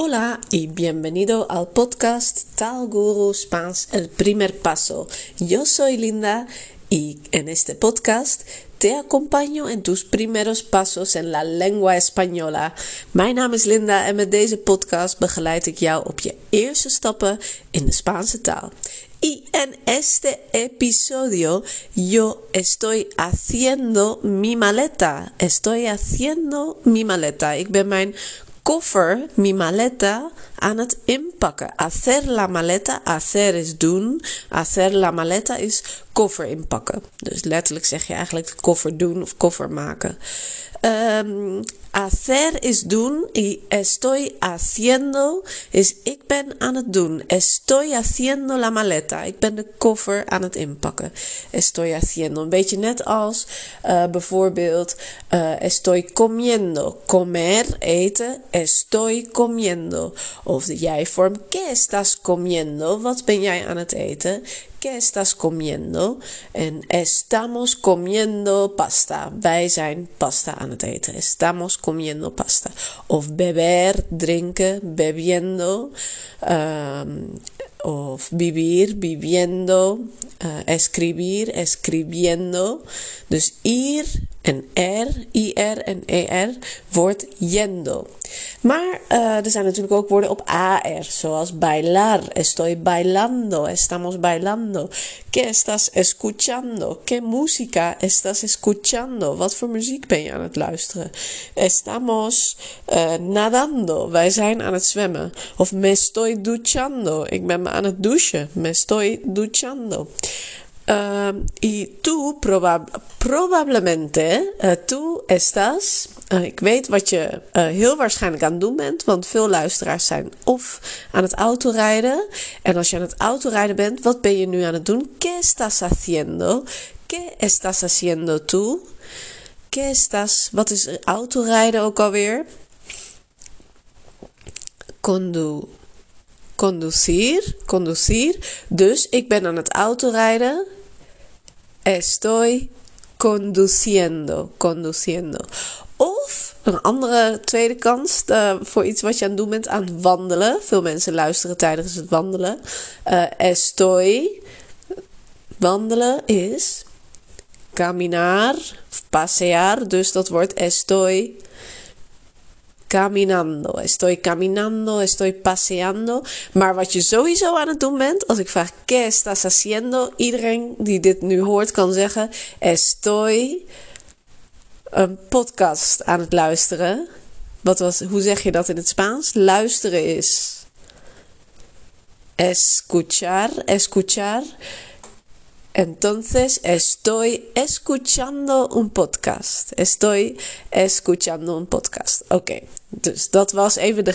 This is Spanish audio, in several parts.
Hola y bienvenido al podcast Tal Guru Spans El Primer Paso. Yo soy Linda y en este podcast te acompaño in tus primeros pasos en la lengua española. Mijn naam is Linda en met deze podcast begeleid ik jou op je eerste stappen in de Spaanse taal. Y en este episodio yo estoy haciendo mi maleta. Estoy haciendo mi maleta. Ik ben mijn koffer, mi maleta, aan het inpakken. Hacer la maleta, hacer is doen. Hacer la maleta is koffer inpakken. Dus letterlijk zeg je eigenlijk koffer doen of koffer maken. Um, hacer is doen y estoy haciendo is ik ben aan het doen. Estoy haciendo la maleta. Ik ben de koffer aan het inpakken. Estoy haciendo. Een beetje net als uh, bijvoorbeeld uh, estoy comiendo. Comer, eten. Estoy comiendo. Of de jij-vorm. ¿Qué estás comiendo? Wat ben jij aan het eten? ¿Qué estás comiendo? En estamos comiendo pasta. Wij zijn pasta aan het eten. Estamos comiendo pasta. Of beber, drinken, bebiendo. Um, of vivir, viviendo. Uh, escribir, escribiendo. Dus ir en er, ir en er wordt yendo. Maar uh, er zijn natuurlijk ook woorden op AR, zoals bailar. Estoy bailando, estamos bailando. ¿Qué estás escuchando? ¿Qué música estás escuchando? Wat voor muziek ben je aan het luisteren? Estamos uh, nadando, wij zijn aan het zwemmen. Of me estoy duchando, ik ben me aan het douchen. Me estoy duchando. Uh, y tú probab probablemente, uh, tú estás, uh, ik weet wat je heel waarschijnlijk aan het doen bent, want veel luisteraars zijn of aan het autorijden. En als je aan het autorijden bent, wat ben je nu aan het doen? ¿Qué estás haciendo? ¿Qué estás haciendo tú? ¿Qué estás, wat is autorijden ook alweer? Condu conducir, conducir. Dus ik ben aan het autorijden. Estoy conduciendo, conduciendo. Of een andere tweede kans uh, voor iets wat je aan het doen bent, aan wandelen. Veel mensen luisteren tijdens het wandelen. Uh, estoy, wandelen is caminar, pasear. Dus dat wordt estoy caminando. Estoy caminando, estoy paseando. Maar wat je sowieso aan het doen bent, als ik vraag ¿qué estás haciendo? Iedereen die dit nu hoort kan zeggen estoy een podcast aan het luisteren. Wat was, hoe zeg je dat in het Spaans? Luisteren is escuchar, escuchar. Entonces estoy escuchando un podcast. Estoy escuchando un podcast. Oké, okay. dus dat was even de.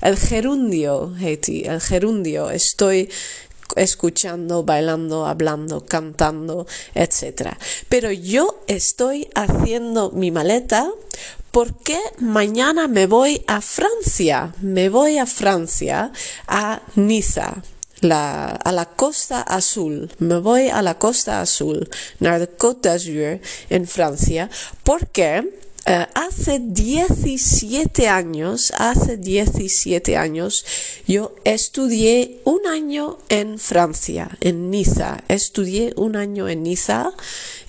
El gerundio heet. El gerundio. Estoy escuchando, bailando, hablando, cantando, etc. Pero yo estoy haciendo mi maleta porque mañana me voy a Francia. Me voy a Francia, a Niza. La, a la Costa Azul. Me voy a la Costa Azul, naar de Côte d'Azur en Francia, porque Uh, hace 17 años, hace 17 años, yo estudié un año en Francia, en Niza. Estudié un año en Niza.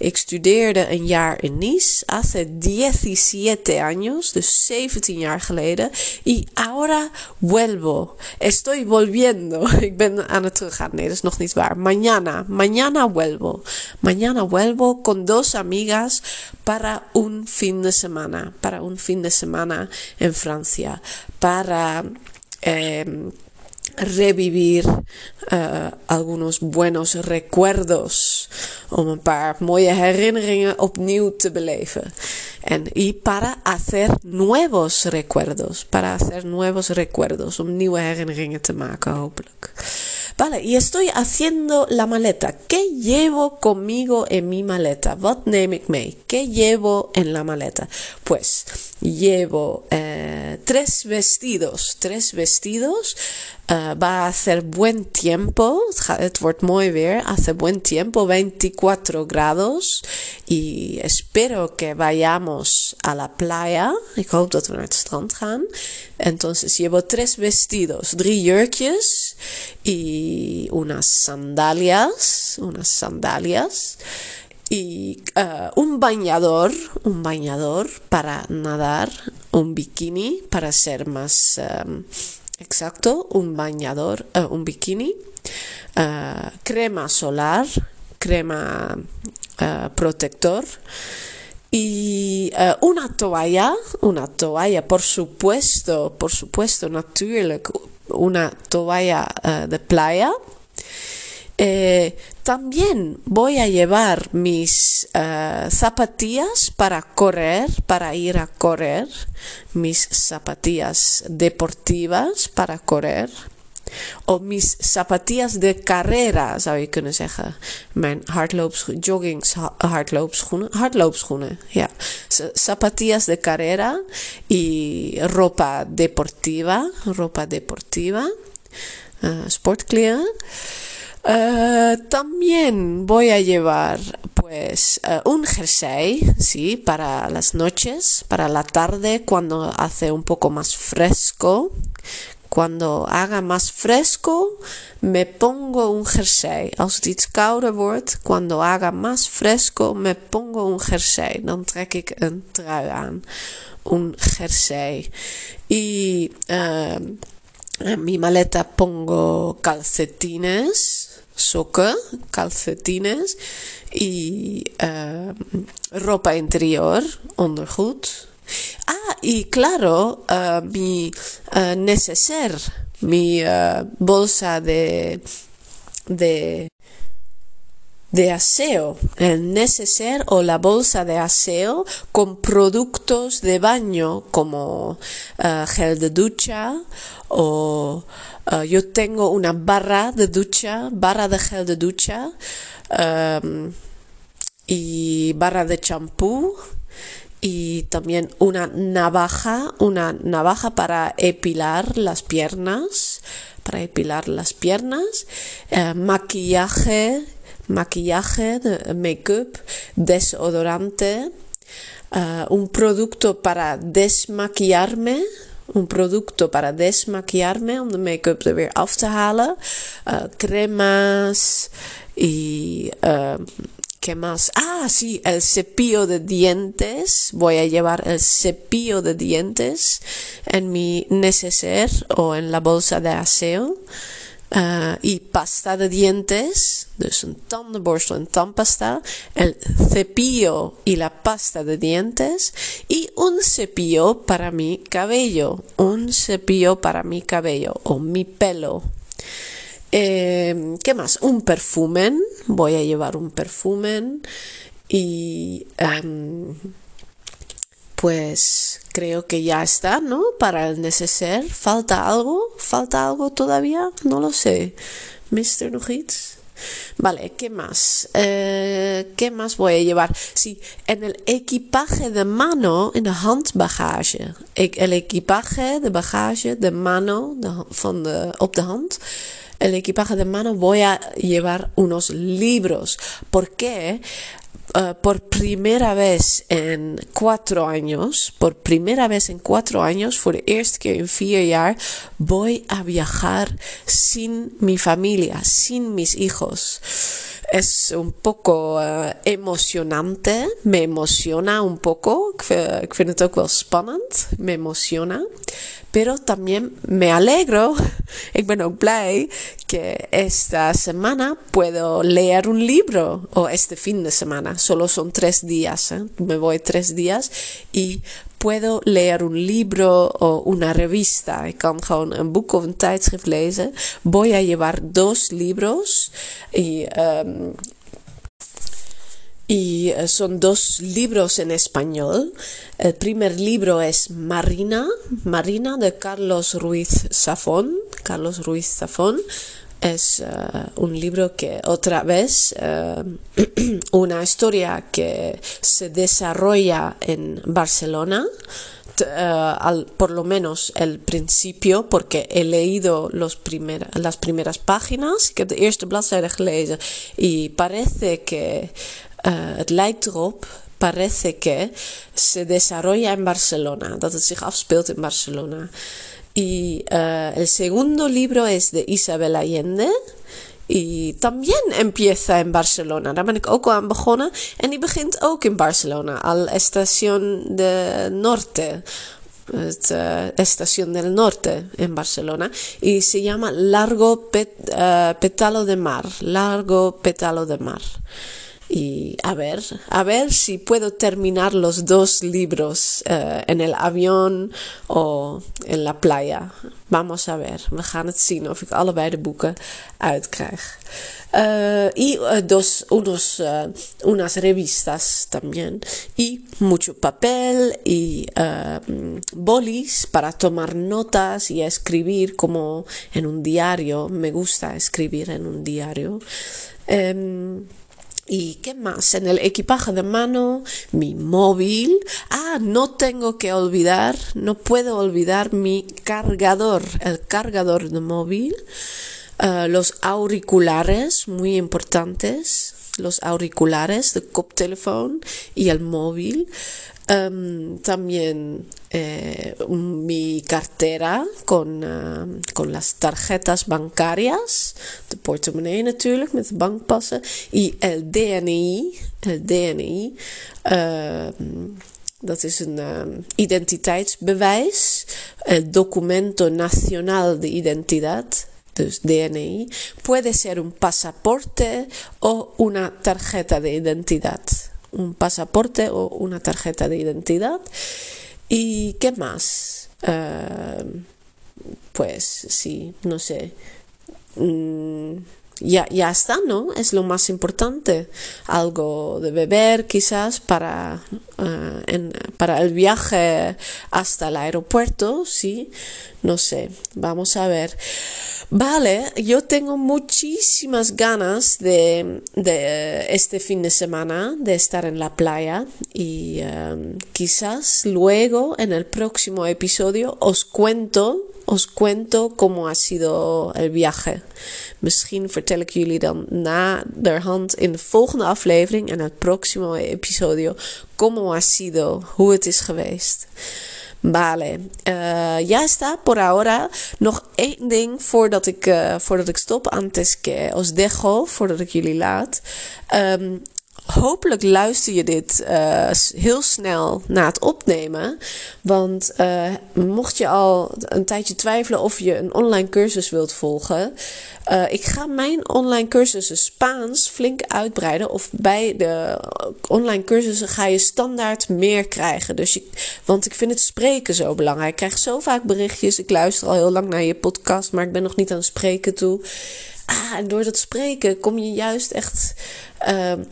Ik studeerde een jaar in Nice. Hace 17 años, dus 17 jaar geleden. Y ahora vuelvo. Estoy volviendo. Ik ben aan het teruggaan. Nee, dat is nog niet waar. Mañana, mañana vuelvo. Mañana vuelvo con dos amigas para un fin de semana. Para un fin de semana en Francia. Para... revivir uh, algunos buenos recuerdos. Om een paar mooie herinneringen opnieuw te beleven. En y para hacer nuevos recuerdos. Para hacer nuevos recuerdos. Om nieuwe herinneringen te maken, hopelijk. Vale, y estoy haciendo la maleta. ¿Qué llevo conmigo en mi maleta? What name it may? ¿Qué llevo en la maleta? Pues llevo eh, tres vestidos, tres vestidos. Uh, va a hacer buen tiempo, het wordt mooi weer, hace buen tiempo, 24 grados y espero que vayamos a la playa. Ik hoop dat we naar het strand gaan. Entonces llevo tres vestidos, drie jurkjes y unas sandalias, unas sandalias y uh, un bañador, un bañador para nadar, un bikini para ser más um, exacto, un bañador, uh, un bikini, crema solar, crema protector y una toalla, una toalla, por supuesto, por supuesto, natuurlijk, una toalla de playa. Eh, también voy a llevar mis uh, zapatillas para correr, para ir a correr, mis zapatillas deportivas para correr. O mis zapatillas de carrera, zou je kunnen zeggen. Mijn hardloopschoenen, joggings, hardloopschoenen, hardloopschoenen, ja. Zapatillas de carrera y ropa deportiva, ropa deportiva, uh, también voy a llevar pues uh, un jersey, sí, para las noches, para la tarde cuando hace un poco más fresco. Cuando haga más fresco, me pongo un jersey. Als het iets kouder wordt, cuando haga más fresco, me pongo un jersey. Dan trek ik een trui aan. Un jersey. Y uh, en mi maleta pongo calcetines sokken, calcetines y uh, ropa interior, ondergoed. Ah, y claro, uh, mi uh, neceser, mi bolsa de, de, de aseo, el neceser o la bolsa de aseo con productos de baño como gel de ducha o Uh, yo tengo una barra de ducha, barra de gel de ducha um, y barra de champú y también una navaja, una navaja para epilar las piernas, para epilar las piernas, uh, maquillaje, maquillaje, make-up, desodorante, uh, un producto para desmaquillarme, un producto para desmaquillarme, om de make-up er weer af te halen. Uh, cremas y... ¿Qué más? Ah, sí, el cepillo de dientes. Voy a llevar el cepillo de dientes en mi neceser o en la bolsa de aseo. Uh, y pasta de dientes, dus een tandenborstel en tandpasta, el cepillo y la pasta de dientes y un cepillo para mi cabello, un cepillo para mi cabello o mi pelo. Eh, ¿Qué más? Un perfumen, voy a llevar un perfumen y... Um, pues creo que ya está, ¿no? Para el neceser. ¿Falta algo? ¿Falta algo todavía? No lo sé. Mr. Nugits. Vale, ¿qué más? Eh, ¿Qué más voy a llevar? Sí, en el equipaje de mano, en de handbagage. El equipaje de bagage de mano de, van de, op de hand. El equipaje de mano voy a llevar unos libros. ¿Por qué? Uh, por primera vez en cuatro años, por primera vez en cuatro años, voor de eerste keer in voy a viajar sin mi familia, sin mis hijos. Es un poco uh, emocionante, me emociona un poco, ik ik vind het ook spannend, me emociona. Pero también me alegro, ik ben ook que esta semana puedo leer un libro o este fin de semana. Solo son tres días, ¿eh? me voy tres días y puedo leer un libro o una revista. Ik kan gewoon een boek of een tijdschrift lezen. Voy a llevar dos libros y um, y eh, son dos libros en español. El primer libro es Marina, Marina de Carlos Ruiz Zafón, Carlos Ruiz Zafón. Es un libro que otra vez, una historia que se desarrolla en Barcelona. al, por lo menos el principio, porque he leído los primer, las primeras páginas. Ik heb de eerste bladzijde gelezen. Y parece que uh, het lijkt erop parece que se desarrolla en Barcelona, dat het zich afspeelt in Barcelona. Y uh, el segundo libro es de Isabel Allende. Y también empieza en Barcelona. Daar ben ik ook aan begonnen. En die begint ook in Barcelona. Al Estación de Norte. Het, uh, Estación del Norte en Barcelona. Y se llama Largo Pet, uh, Petalo de Mar. Largo Petalo de Mar. Y a ver, a ver si puedo terminar los dos libros uh, en el avión o en la playa. Vamos a ver, we gaan het zien of ik allebei de boeken uitkrijg. Uh, y uh, dos, unos, unas revistas también. Y mucho papel y bolis para tomar notas y escribir como en un diario. Me gusta escribir en un diario. Um, ¿Y qué más? En el equipaje de mano, mi móvil. Ah, no tengo que olvidar, no puedo olvidar mi cargador, el cargador de móvil. Uh, los auriculares, muy importantes. Los auriculares de koptelefoon y el móvil. Um, también eh, mi cartera con, uh, con las tarjetas bancarias, de portemonnee natuurlijk met de bankpassen, y el DNI, el DNI, uh, dat is een uh, identiteitsbewijs, el documento nacional de identidad, dus DNI, puede ser un pasaporte o una tarjeta de identidad. Un pasaporte o una tarjeta de identidad. ¿Y qué más? Uh, pues sí, no sé. Mm, ya, ya está, ¿no? Es lo más importante. Algo de beber quizás para, uh, para el viaje hasta el aeropuerto, sí. No sé, vamos a ver. Vale, yo tengo muchísimas ganas de, de, este fin de semana de estar en la playa y um, quizás luego en el próximo episodio os cuento, os cuento cómo ha sido el viaje. Ik jullie dan na de hand in de volgende aflevering en het próximo episodio cómo ha sido, hoe het is geweest. Vale, uh, ya está por ahora. Nog één ding voordat ik, uh, voordat ik stop. Antes que os dejo, voordat ik jullie laat. Um, hopelijk luister je dit uh, heel snel na het opnemen. Want uh, mocht je al een tijdje twijfelen of je een online cursus wilt volgen. Uh, ik ga mijn online cursussen Spaans flink uitbreiden. Of bij de online cursussen ga je standaard meer krijgen. Dus je, want ik vind het spreken zo belangrijk. Ik krijg zo vaak berichtjes. Ik luister al heel lang naar je podcast, maar ik ben nog niet aan het spreken toe. Ah, en door dat spreken kom je juist echt dan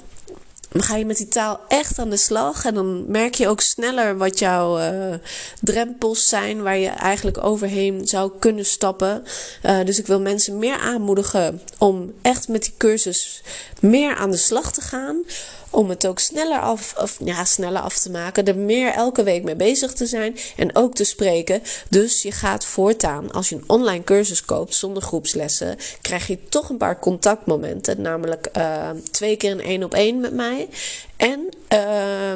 ga je met die taal echt aan de slag. En dan merk je ook sneller wat jouw uh, drempels zijn waar je eigenlijk overheen zou kunnen stappen. Uh, dus ik wil mensen meer aanmoedigen om echt met die cursus meer aan de slag te gaan om het ook sneller af, of, ja, sneller af te maken. Er meer elke week mee bezig te zijn en ook te spreken. Dus je gaat voortaan, als je een online cursus koopt zonder groepslessen, krijg je toch een paar contactmomenten. Namelijk uh, twee keer een één op één met mij. En uh,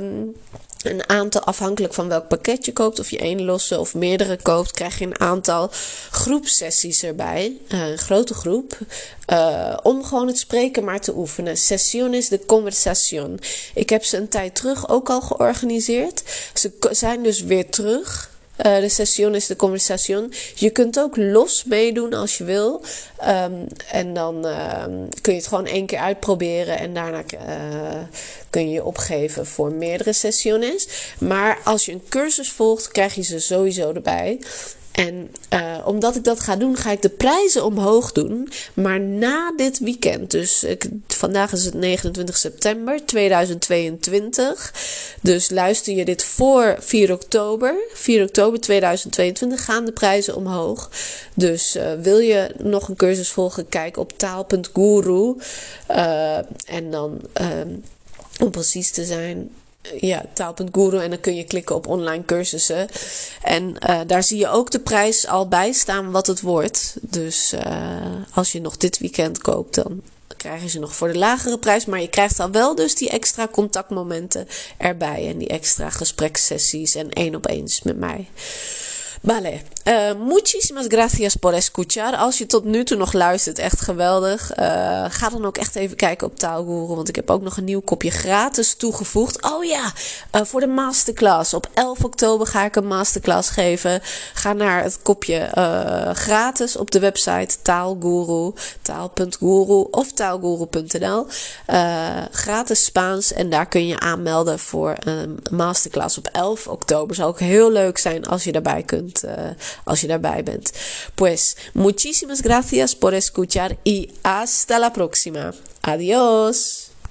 een aantal, afhankelijk van welk pakket je koopt, of je één losse of meerdere koopt, krijg je een aantal groepsessies erbij. Uh, een grote groep. Uh, om gewoon het spreken maar te oefenen. Sessiones de conversation. Ik heb ze een tijd terug ook al georganiseerd. Ze zijn dus weer terug. Uh, de session is de conversation. Je kunt ook los meedoen als je wil. Um, en dan um, kun je het gewoon één keer uitproberen. En daarna uh, kun je je opgeven voor meerdere sessiones. Maar als je een cursus volgt, krijg je ze sowieso erbij. En uh, omdat ik dat ga doen, ga ik de prijzen omhoog doen. Maar na dit weekend, dus vandaag is het 29 september 2022. Dus luister je dit voor 4 oktober. 4 oktober 2022 gaan de prijzen omhoog. Dus uh, wil je nog een cursus volgen, kijk op taal.guru. Uh, en dan, om precies te zijn, ja, taal.guru en dan kun je klikken op online cursussen. En uh, daar zie je ook de prijs al bij staan wat het wordt. Dus uh, als je nog dit weekend koopt, dan krijg je ze nog voor de lagere prijs. Maar je krijgt al wel dus die extra contactmomenten erbij. En die extra gesprekssessies en één op eens met mij. Vale, uh, muchísimas gracias por escuchar. Als je tot nu toe nog luistert, echt geweldig. Uh, ga dan ook echt even kijken op Taalguru, want ik heb ook nog een nieuw kopje gratis toegevoegd. Oh ja, uh, voor de masterclass. Op 11 oktober ga ik een masterclass geven. Ga naar het kopje gratis op de website Taalguru, taal.guru of taalguru.nl. gratis Spaans en daar kun je aanmelden voor een masterclass op 11 oktober. Zou ook heel leuk zijn als je daarbij kunt. Als. Pues, muchísimas gracias por escuchar y hasta la próxima. Adiós.